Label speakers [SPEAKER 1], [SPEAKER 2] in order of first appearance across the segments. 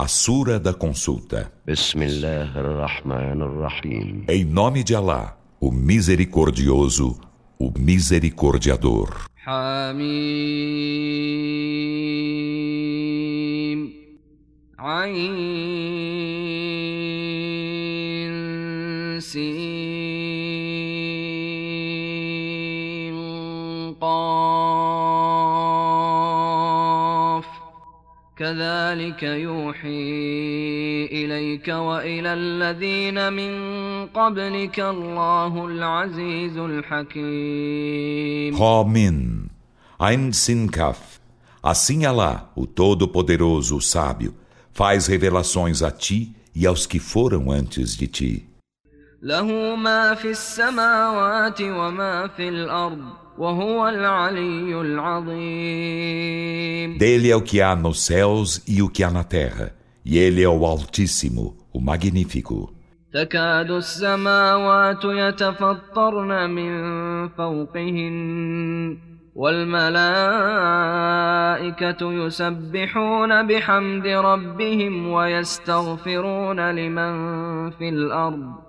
[SPEAKER 1] A Sura da Consulta. Em nome de Alá, o Misericordioso, o Misericordiador.
[SPEAKER 2] Hamim. Ain. كذلك يوحي إليك وإلى الذين من قبلك الله العزيز الحكيم
[SPEAKER 1] Min, Ain Sin Kaf. Assim Alá, o Todo-Poderoso, o Sábio, faz revelações a ti e aos que foram antes de ti.
[SPEAKER 2] له ما في السماوات وما في الأرض
[SPEAKER 1] Dele é o que há nos céus e o que há na terra, e ele é o Altíssimo, o Magnífico.
[SPEAKER 2] تكاد السماوات يتفطرن من فوقهن والملائكة يسبحون بحمد ربهم ويستغفرون لمن في الأرض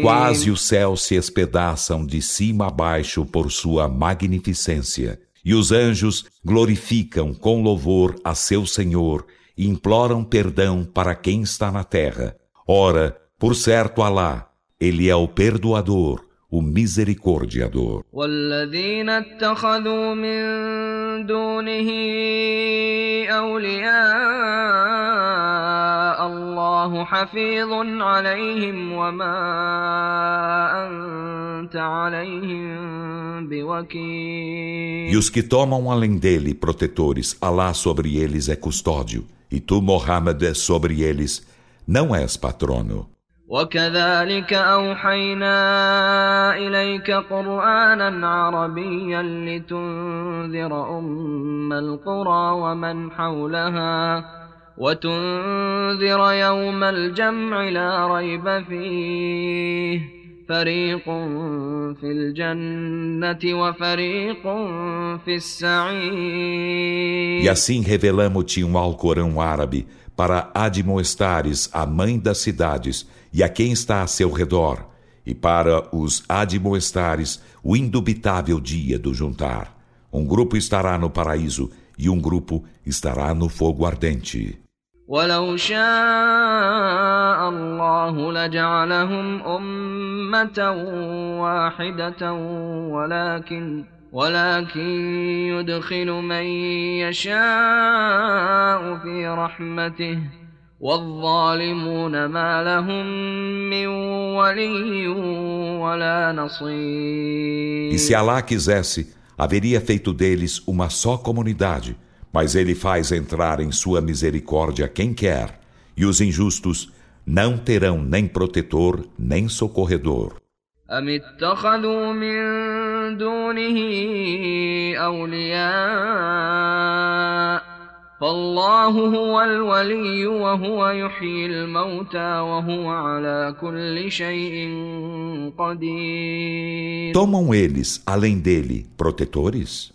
[SPEAKER 1] Quase os céus se espedaçam de cima a baixo por sua magnificência, e os anjos glorificam com louvor a seu Senhor e imploram perdão para quem está na terra. Ora, por certo Alá, ele é o perdoador, o misericordiador.
[SPEAKER 2] دونه أولياء الله حفيظ عليهم وما أنت عليهم بوكيل
[SPEAKER 1] E os que tomam além dele protetores, Alá sobre eles é custódio, e tu, Mohammed, sobre eles não és patrono.
[SPEAKER 2] وكذلك أوحينا إليك قرآنا عربيا لتنذر أم القرى ومن حولها وتنذر يوم الجمع لا ريب فيه فريق في الجنة وفريق في السعير
[SPEAKER 1] E assim revelamos-te um Alcorão árabe para admoestares a mãe das cidades e a quem está a seu redor, e para os admoestares o indubitável dia do juntar. Um grupo estará no paraíso e um grupo estará no fogo ardente.
[SPEAKER 2] ولو شاء الله لجعلهم أمة واحدة ولكن ولكن يدخل من يشاء في رحمته والظالمون ما لهم من ولي ولا نصير
[SPEAKER 1] E se Alá quisesse, haveria feito deles uma só comunidade, mas ele faz entrar em sua misericórdia quem quer, e os injustos não terão nem protetor nem socorredor.
[SPEAKER 2] أم اتخذوا من دونه أولياء فالله هو الولي وهو يحيي الموتى وهو على كل شيء قدير
[SPEAKER 1] Tomam eles, além dele, protetores?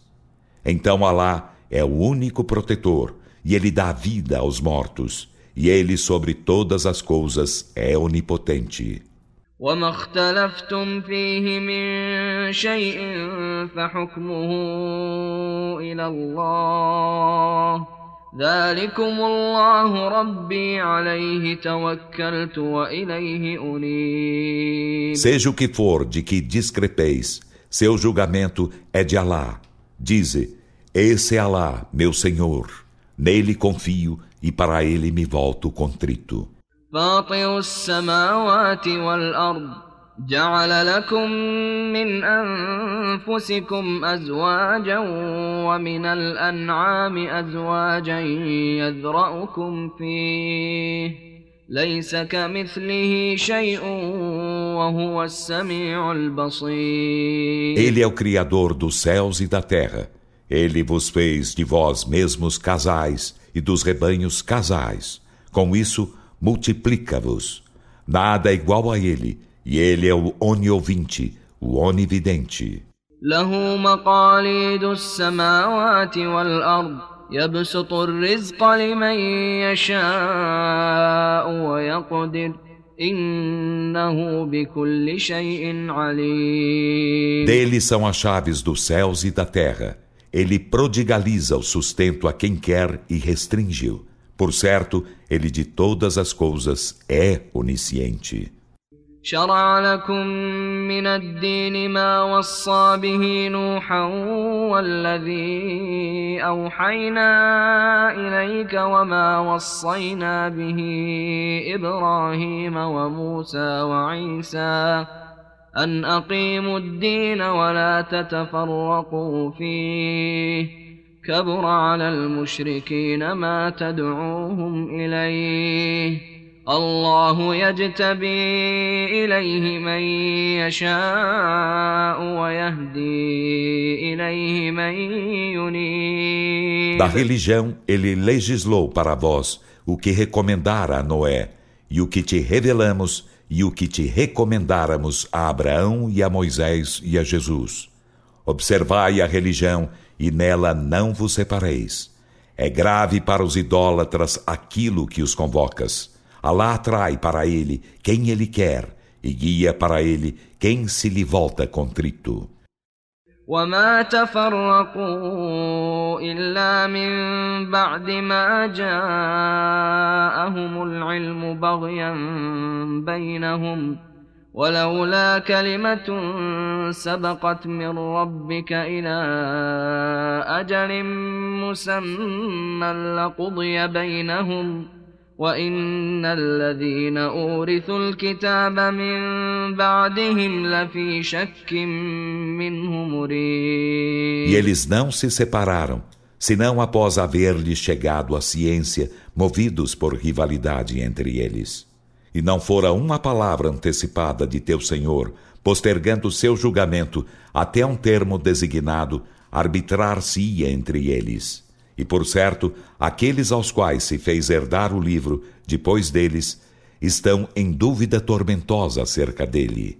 [SPEAKER 1] Então Alá é o único protetor, e ele dá vida aos mortos, e ele sobre todas as coisas é onipotente.
[SPEAKER 2] وما اختلفتم فيه من شيء فحكمه إلى الله ذلكم الله ربي عليه توكلت وإليه أنيب
[SPEAKER 1] Seja o que for de que discrepeis, seu julgamento é de Alá. Dize, esse é Alá, meu Senhor. Nele confio e para ele me volto contrito.
[SPEAKER 2] فاطر السماوات والأرض جعل لكم من أنفسكم أزواجا ومن الأنعام أزواجا يذرأكم فيه ليس كمثله شيء وهو السميع البصير
[SPEAKER 1] Ele é o Criador dos céus e da terra. Ele vos fez de vós mesmos casais e dos rebanhos casais. Com isso, multiplica-vos. Nada é igual a ele, e ele é o oniovinte, o onividente.
[SPEAKER 2] له مقاليد السماوات والأرض يبسط الرزق لمن يشاء ويقدر إنه بكل شيء عليم
[SPEAKER 1] Dele são as chaves dos céus e da terra. Ele prodigaliza o sustento a quem quer e restringe-o. Por certo, ele de todas as coisas é onisciente.
[SPEAKER 2] شرع لكم من الدين ما وصى به نوحا والذي أوحينا إليك وما وصينا به إبراهيم وموسى وعيسى أن أقيموا الدين ولا تتفرقوا فيه كبر على المشركين ما تدعوهم إليه الله يجتبي إليه من يشاء ويهدي إليه من ينيب
[SPEAKER 1] Da religião, ele legislou para vós o que recomendara a Noé, e o que te revelamos, e o que te recomendáramos a Abraão e a Moisés e a Jesus. Observai a religião, e nela não vos separeis. É grave para os idólatras aquilo que os convocas. Alá atrai para ele quem ele quer e guia para ele quem se lhe volta contrito.
[SPEAKER 2] وما تفرقوا إلا من بعد ما جاءهم العلم بغيا بينهم ولولا كلمة سبقت من ربك إلى أجل مسمى لقضي بينهم وإن الذين أورثوا الكتاب من بعدهم لفي شك منه مريب
[SPEAKER 1] E eles não se separaram, senão após haver-lhes chegado a ciência, movidos por rivalidade entre eles. E não fora uma palavra antecipada de teu Senhor, postergando seu julgamento até um termo designado, arbitrar-se-ia entre eles. E por certo, aqueles aos quais se fez herdar o livro, depois deles, estão em dúvida tormentosa acerca dele.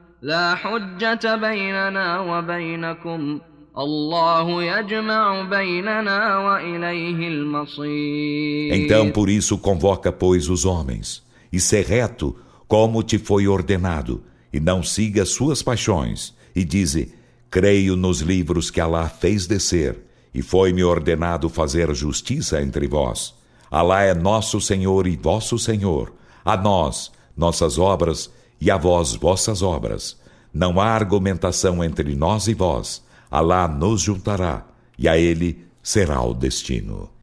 [SPEAKER 2] لا حجة بيننا وبينكم الله يجمع بيننا وإليه المصير
[SPEAKER 1] Então por isso convoca pois os homens e ser reto como te foi ordenado e não siga suas paixões e dize Creio nos livros que Alá fez descer, e foi-me ordenado fazer justiça entre vós. Alá é nosso Senhor e vosso Senhor. A nós, nossas obras, e a vós, vossas obras. Não há argumentação entre nós e vós. Alá nos juntará, e a ele será o destino.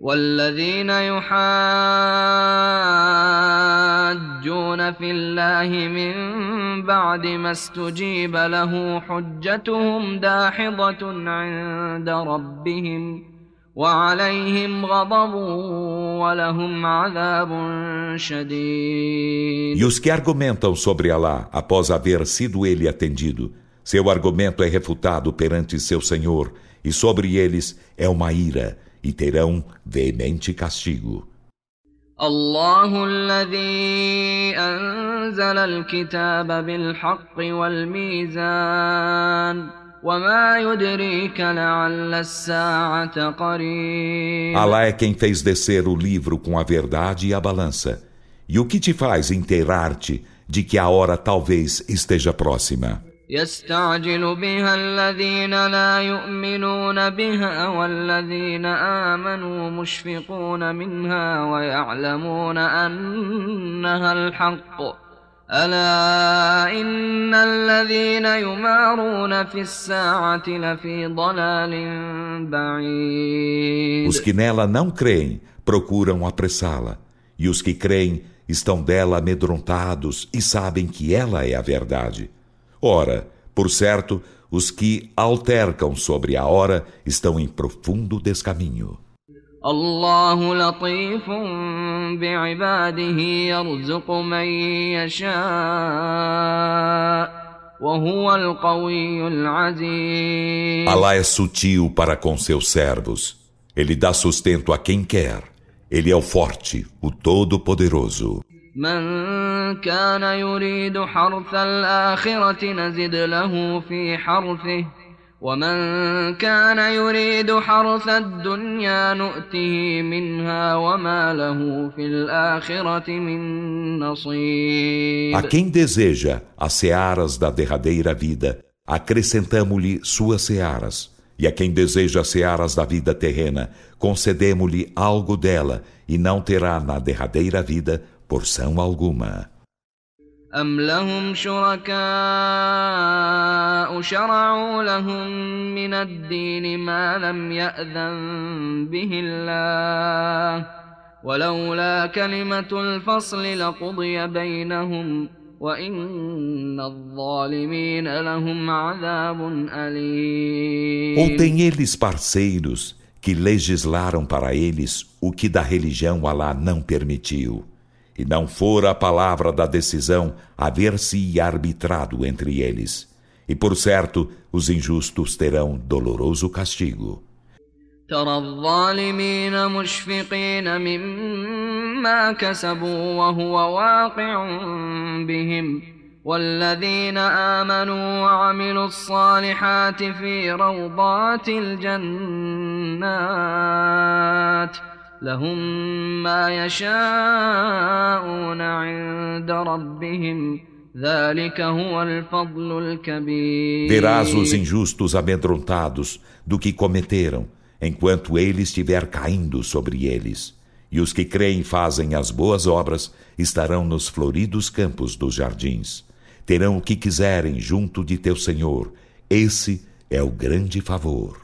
[SPEAKER 2] والذين يحاجون في الله من بعد ما استجيب له حجتهم داحضة عند ربهم وعليهم غضب ولهم عذاب شديد
[SPEAKER 1] E os que argumentam sobre Alá após haver sido ele atendido, seu argumento é refutado perante seu Senhor, e sobre eles é uma ira e terão veemente castigo.
[SPEAKER 2] الله الذي أنزل الكتاب بالحق والميزان وما يدريك لعل الساعة قريب
[SPEAKER 1] Alá é quem fez descer o livro com a verdade e a balança. E o que te faz inteirar-te de que a hora talvez esteja próxima?
[SPEAKER 2] يستعجل بها الذين لا يؤمنون بها والذين آمنوا مشفقون منها ويعلمون أنها الحق ألا إن الذين يمارون في الساعة لفي ضلال بعيد
[SPEAKER 1] Os que nela não creem procuram apressá-la, e os que creem estão dela amedrontados e sabem que ela é a verdade. Ora, por certo, os que altercam sobre a hora estão em profundo descaminho.
[SPEAKER 2] الله لطيف بعباده يرزق من يشاء وهو القوي العزيز
[SPEAKER 1] Allah é sutil para com seus servos. Ele dá sustento a quem quer. Ele é o forte, o todo-poderoso.
[SPEAKER 2] من كان يريد حرث الآخرة نزد له في حرثه ومن كان يريد حرث الدنيا نؤته منها وما له في الآخرة من نصيب
[SPEAKER 1] A quem deseja as searas da derradeira vida, acrescentamo-lhe suas searas. E a quem deseja as searas da vida terrena, concedemo-lhe algo dela, e não terá na derradeira vida porção alguma.
[SPEAKER 2] أم لهم شركاء شرعوا لهم من الدين ما لم يأذن به الله ولولا كلمة الفصل لقضي بينهم وإن الظالمين لهم عذاب أليم
[SPEAKER 1] Ou tem eles parceiros que legislaram para eles o que da religião Alá não permitiu? e não for a palavra da decisão haver-se arbitrado entre eles. E por certo, os injustos terão doloroso castigo.
[SPEAKER 2] ترى الظالمين مشفقين مما كسبوا وهو واقع بهم والذين آمنوا وعملوا الصالحات في روضات الجنات لهم ما يشاءون عند ربهم ذلك هو الفضل الكبير
[SPEAKER 1] Verás os injustos amedrontados do que cometeram, enquanto ele estiver caindo sobre eles. E os que creem e fazem as boas obras estarão nos floridos campos dos jardins. Terão o que quiserem junto de teu Senhor. Esse é o grande favor.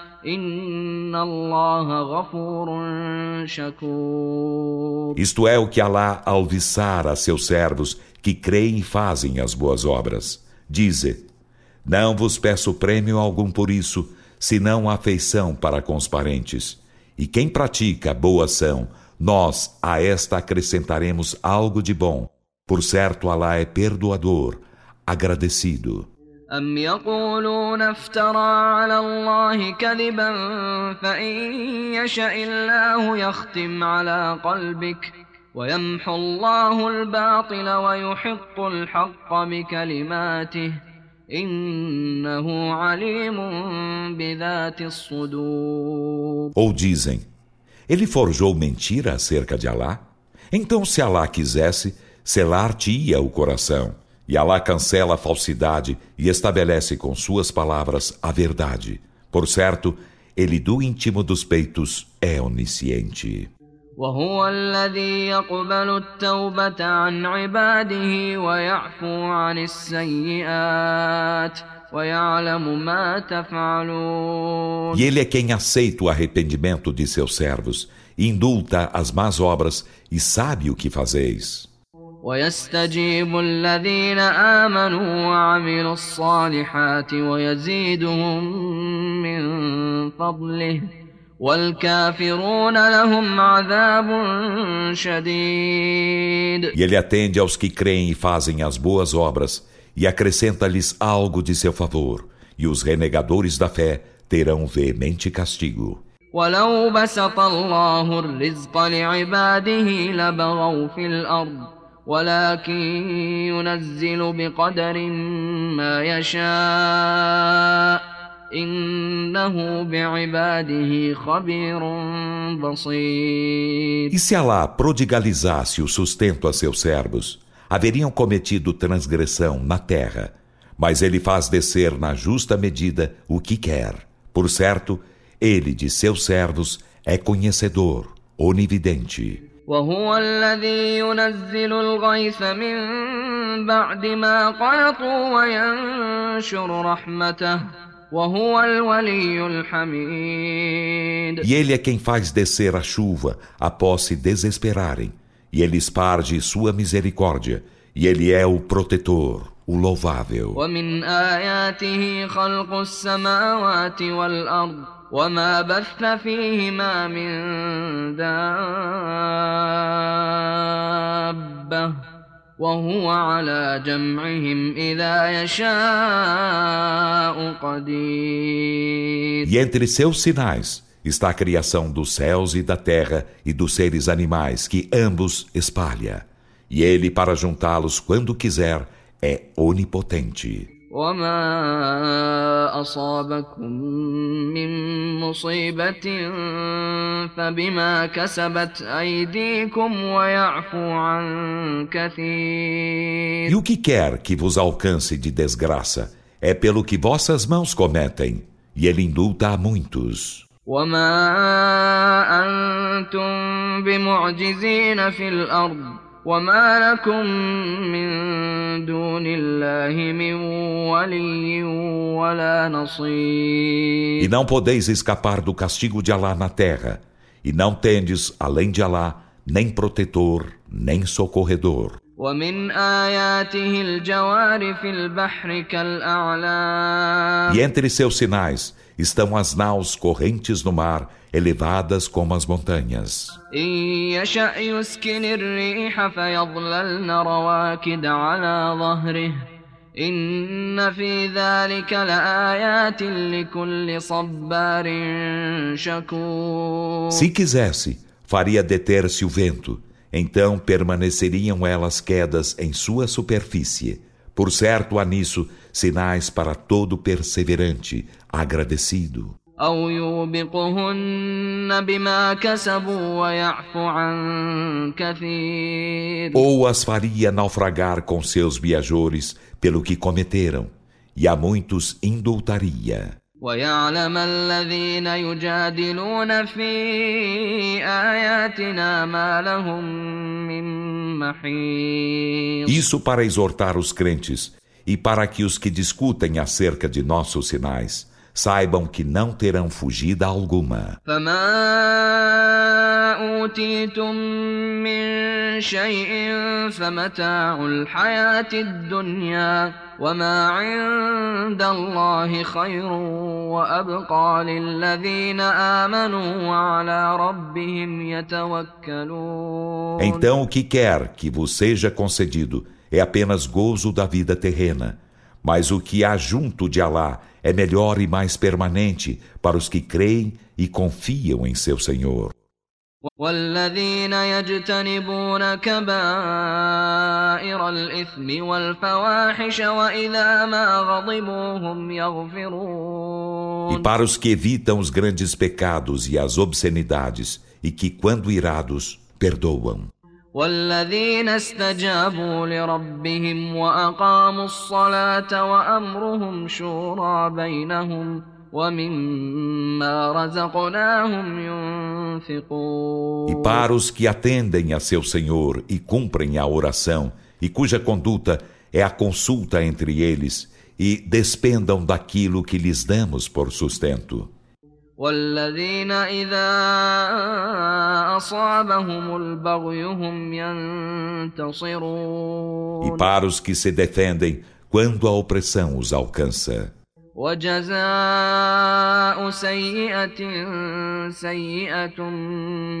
[SPEAKER 1] Isto é o que Alá alviçar a seus servos que creem e fazem as boas obras. Dize: Não vos peço prêmio algum por isso, senão afeição para com os parentes. E quem pratica boa ação, nós a esta acrescentaremos algo de bom. Por certo, Alá é perdoador, agradecido.
[SPEAKER 2] أم يقولون افترى على الله كذبا فإن يشأ الله يختم على قلبك ويمحو الله الباطل ويحق الحق بكلماته إنه عليم بذات الصدور
[SPEAKER 1] Ou dizem, ele forjou mentira acerca de Alá? Então se Alá quisesse, selar-te-ia o coração. E Alá cancela a falsidade e estabelece com suas palavras a verdade. Por certo, ele do íntimo dos peitos é onisciente.
[SPEAKER 2] وهو الذي يقبل التوبة عن عباده ويعفو عن السيئات ويعلم ما تفعلون
[SPEAKER 1] E ele é quem aceita o arrependimento de seus servos, indulta as más obras e sabe o que fazeis.
[SPEAKER 2] ويستجيب الذين آمنوا وعملوا الصالحات ويزيدهم من فضله والكافرون لهم عذاب شديد
[SPEAKER 1] E ele atende aos que creem e fazem as boas obras e acrescenta-lhes algo de seu favor, e os renegadores da fé terão veemente castigo.
[SPEAKER 2] ولو بسط الله الرزق لعباده لبغوا في الأرض ولكن ينزل بقدر ما يشاء إنه بعباده خبير بصير
[SPEAKER 1] E se Alá prodigalizasse o sustento a seus servos, haveriam cometido transgressão na terra, mas ele faz descer na justa medida o que quer. Por certo, ele de seus servos é conhecedor, onividente.
[SPEAKER 2] وهو الذي ينزل الغيث من بعد ما قنطوا وينشر رحمته وهو الولي الحميد
[SPEAKER 1] E ele é quem faz descer a chuva após se desesperarem, e ele esparge sua misericórdia, e ele é o protetor, o louvável.
[SPEAKER 2] ومن آياته خلق السماوات والأرض وما بث فيهما من دابة وهو على جمعهم إذا يشاء قدير
[SPEAKER 1] E entre seus sinais está a criação dos céus e da terra e dos seres animais, que ambos espalha. E ele, para juntá-los quando quiser, é onipotente.
[SPEAKER 2] وما أصابكم من مصيبة فبما كسبت أيديكم ويعفو عن كثير
[SPEAKER 1] E o que quer que vos alcance de desgraça é pelo que vossas mãos cometem, e ele indulta a muitos.
[SPEAKER 2] وما أنتم بمعجزين في الأرض وما لكم من دون الله من ولي ولا
[SPEAKER 1] E
[SPEAKER 2] نصير
[SPEAKER 1] não podeis escapar do castigo de Alá na terra, e não tendes, além de Alá, nem protetor, nem socorredor.
[SPEAKER 2] ومن آياته الجوار في البحر كالأعلام
[SPEAKER 1] E entre seus sinais estão as naus correntes no mar, elevadas como as montanhas. Se quisesse, faria deter-se o vento, então permaneceriam elas quedas em sua superfície. Por certo há nisso sinais para todo perseverante, agradecido.
[SPEAKER 2] أو يوبقهن بما كسبوا ويعفو عن كثير
[SPEAKER 1] Ou as faria naufragar com seus viajores pelo que cometeram, e a muitos indultaria.
[SPEAKER 2] ويعلم الذين يجادلون في آياتنا ما لهم من محيص
[SPEAKER 1] Isso para exortar os crentes e para que os que discutem acerca de nossos sinais saibam que não terão fugida alguma. Então o que quer que vos seja concedido é apenas gozo da vida terrena, mas o que há junto de Alá é melhor e mais permanente para os que creem e confiam em seu Senhor.
[SPEAKER 2] والذين يجتنبون كبائر الإثم والفواحش وإذا ما غضبوا هم
[SPEAKER 1] E
[SPEAKER 2] يغفرون
[SPEAKER 1] para os que evitam os grandes pecados e as obscenidades, e que, quando irados, perdoam.
[SPEAKER 2] والذين استجابوا لربهم وأقاموا الصلاة وأمرهم شورى بينهم ومما رزقناهم ينفقون
[SPEAKER 1] E para os que atendem a seu Senhor e cumprem a oração, e cuja conduta é a consulta entre eles, e despendam daquilo que lhes damos por sustento.
[SPEAKER 2] والذين إذا أصابهم البغي هم ينتصرون.
[SPEAKER 1] E para os que se defendem quando a opressão os alcança.
[SPEAKER 2] وجزاء سيئة سيئة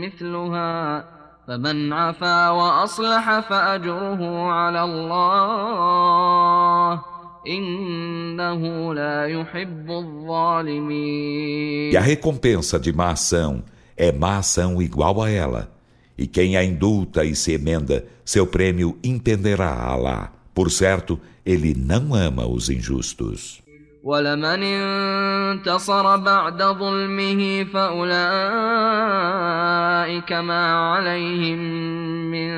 [SPEAKER 2] مثلها. فمن عفا وأصلح فأجره على الله.
[SPEAKER 1] E a recompensa de má ação é má ação igual a ela. E quem a indulta e se emenda, seu prêmio impenderá a Alá. Por certo, ele não ama os injustos.
[SPEAKER 2] ولمن انتصر بعد ظلمه فأولئك ما عليهم من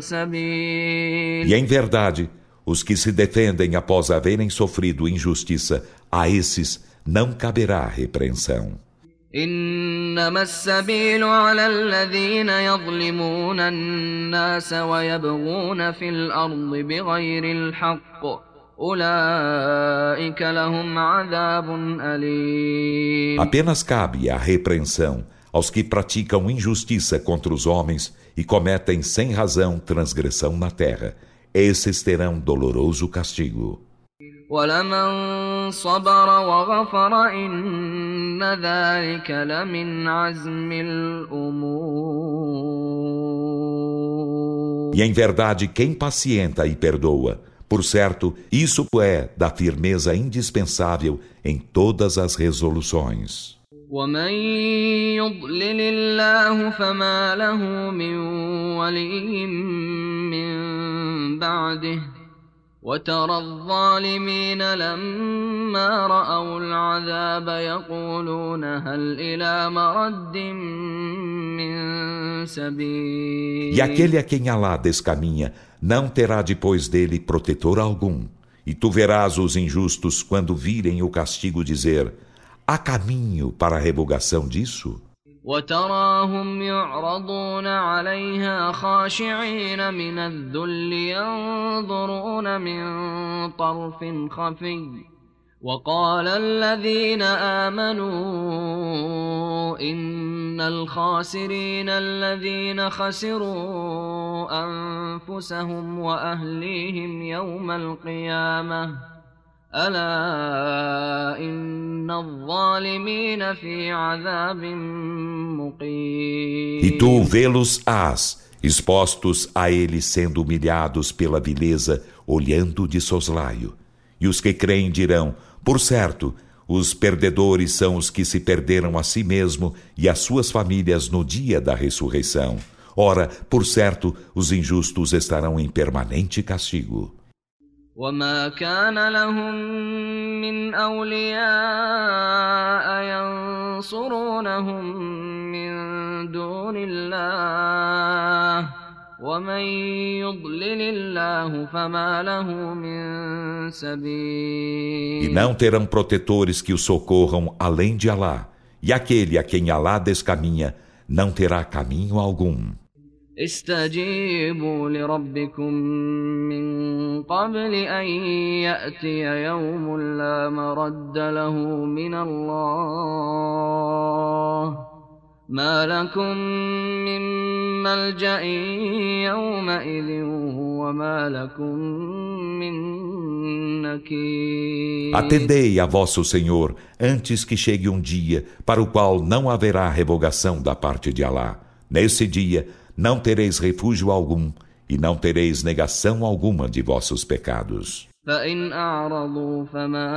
[SPEAKER 2] سبيل
[SPEAKER 1] E em verdade, os que se defendem após haverem sofrido injustiça, a esses não caberá repreensão.
[SPEAKER 2] إنما السبيل على الذين يظلمون الناس ويبغون في الأرض بغير الحق أولئك لهم عذاب أليم
[SPEAKER 1] Apenas cabe a repreensão aos que praticam injustiça contra os homens e cometem sem razão transgressão na terra. esses terão doloroso castigo. E em verdade, quem pacienta e perdoa, por certo, isso é da firmeza indispensável em todas as resoluções.
[SPEAKER 2] ومن يضلل الله فما له من ولي من بعده وترى الظالمين لما رأوا العذاب يقولون هل إلى مرد من سبيل
[SPEAKER 1] E aquele a quem Alá descaminha não terá depois dele protetor algum. E tu verás os injustos quando virem o castigo dizer: Há caminho para a revogação disso?
[SPEAKER 2] وتراهم يعرضون عليها خاشعين من الذل ينظرون من طرف خفي وقال الذين آمنوا إن الخاسرين الذين خسروا أنفسهم وأهليهم يوم القيامة ألا إن الظالمين في عذاب مقيم
[SPEAKER 1] E tu vê-los ás, expostos a eles sendo humilhados pela vileza, olhando de soslaio. E os que creem dirão, por certo, os perdedores são os que se perderam a si mesmo e as suas famílias no dia da ressurreição. Ora, por certo, os injustos estarão em permanente castigo.
[SPEAKER 2] وما كان لهم من أولياء ينصرونهم من دون الله ومن يضلل الله فما له من سبيل
[SPEAKER 1] E não terão protetores que o socorram além de Alá. E aquele a quem Alá descaminha não terá caminho algum.
[SPEAKER 2] استجيبوا لربكم من قبل أن يأتي يوم لا مرد له من الله ما لكم من ملجأ يومئذ وما لكم من نكير
[SPEAKER 1] Atendei a vosso Senhor antes que chegue um dia para o qual não haverá revogação da parte de Alá. Nesse dia não tereis refúgio algum e não tereis negação alguma de vossos pecados.
[SPEAKER 2] فإن أعرضوا فما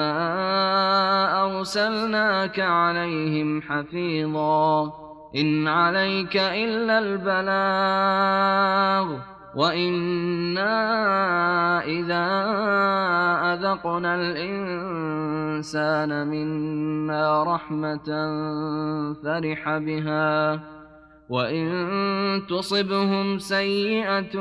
[SPEAKER 2] أرسلناك عليهم حفيظا إن عليك إلا البلاغ وإنا إذا أذقنا الإنسان منا رحمة فرح بها وإن تصبهم سيئة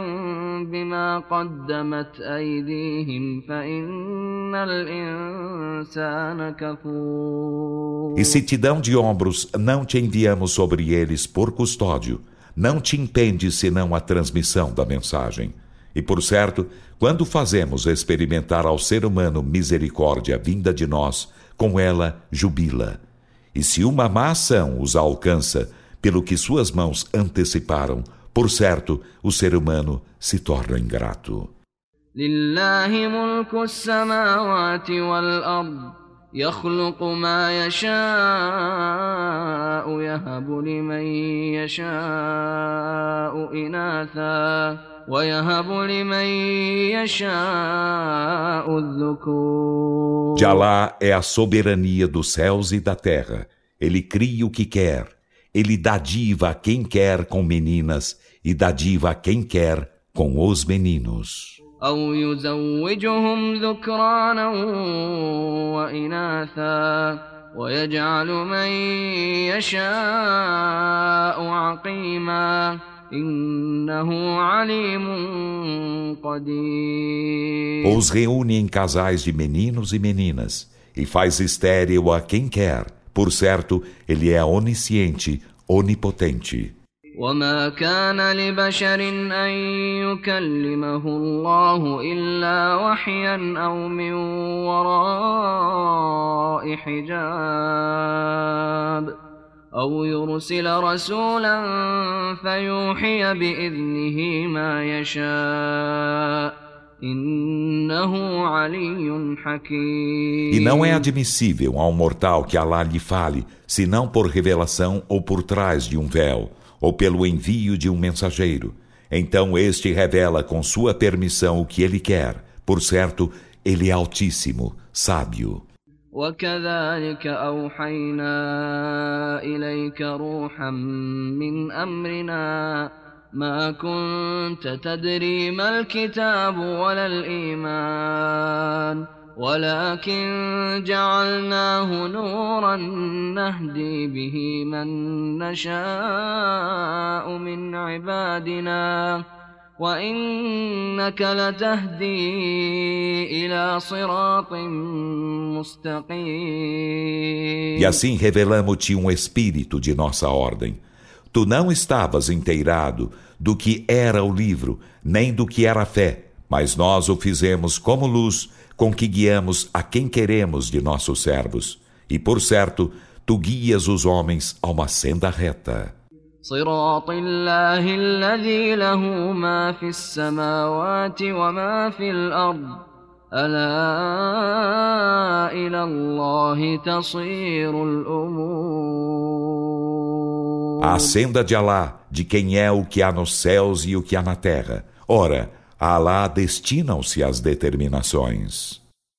[SPEAKER 2] بما قدمت أيديهم فإن الإنسان كفور
[SPEAKER 1] E se te dão de ombros, não te enviamos sobre eles por custódio, não te impede senão a transmissão da mensagem. E por certo, quando fazemos experimentar ao ser humano misericórdia vinda de nós, com ela jubila. E se uma má ação os alcança, pelo que suas mãos anteciparam, por certo, o ser humano se torna ingrato.
[SPEAKER 2] لله ملك السماوات والأرض يخلق ما يشاء يهب لمن يشاء إناثا ويهب لمن يشاء الذكور
[SPEAKER 1] De Alá é a soberania dos céus e da terra. Ele cria o que quer. ele dá diva a quem quer com meninas e dá diva a quem quer com os meninos. Ou os reúne em casais de meninos e meninas, e faz estéril a quem quer, Por certo, ele é onisciente, onipotente.
[SPEAKER 2] وما كان لبشر أن يكلمه الله إلا وحيا أو من وراء حجاب أو يرسل رسولا فيوحي بإذنه ما يشاء
[SPEAKER 1] E não é admissível a um mortal que Allah lhe fale, senão por revelação ou por trás de um véu, ou pelo envio de um mensageiro. Então este revela com sua permissão o que ele quer. Por certo, ele é altíssimo, sábio.
[SPEAKER 2] وكذلك أوحينا إليك روحا من أمرنا ما كنت تدري ما الكتاب ولا الإيمان ولكن جعلناه نورا نهدي به من نشاء من عبادنا وإنك لتهدي إلى صراط مستقيم
[SPEAKER 1] E assim revelamos-te um espírito de nossa ordem. Tu não estavas inteirado do que era o livro, nem do que era a fé, mas nós o fizemos como luz com que guiamos a quem queremos de nossos servos. E por certo, tu guias os homens a uma senda reta.
[SPEAKER 2] صراط الله الذي له ما في السماوات وما في الأرض ألا إلى الله تصير الأمور
[SPEAKER 1] a senda de Alá, de quem é o que há nos céus e o que há na terra. Ora, a Alá destinam-se as determinações.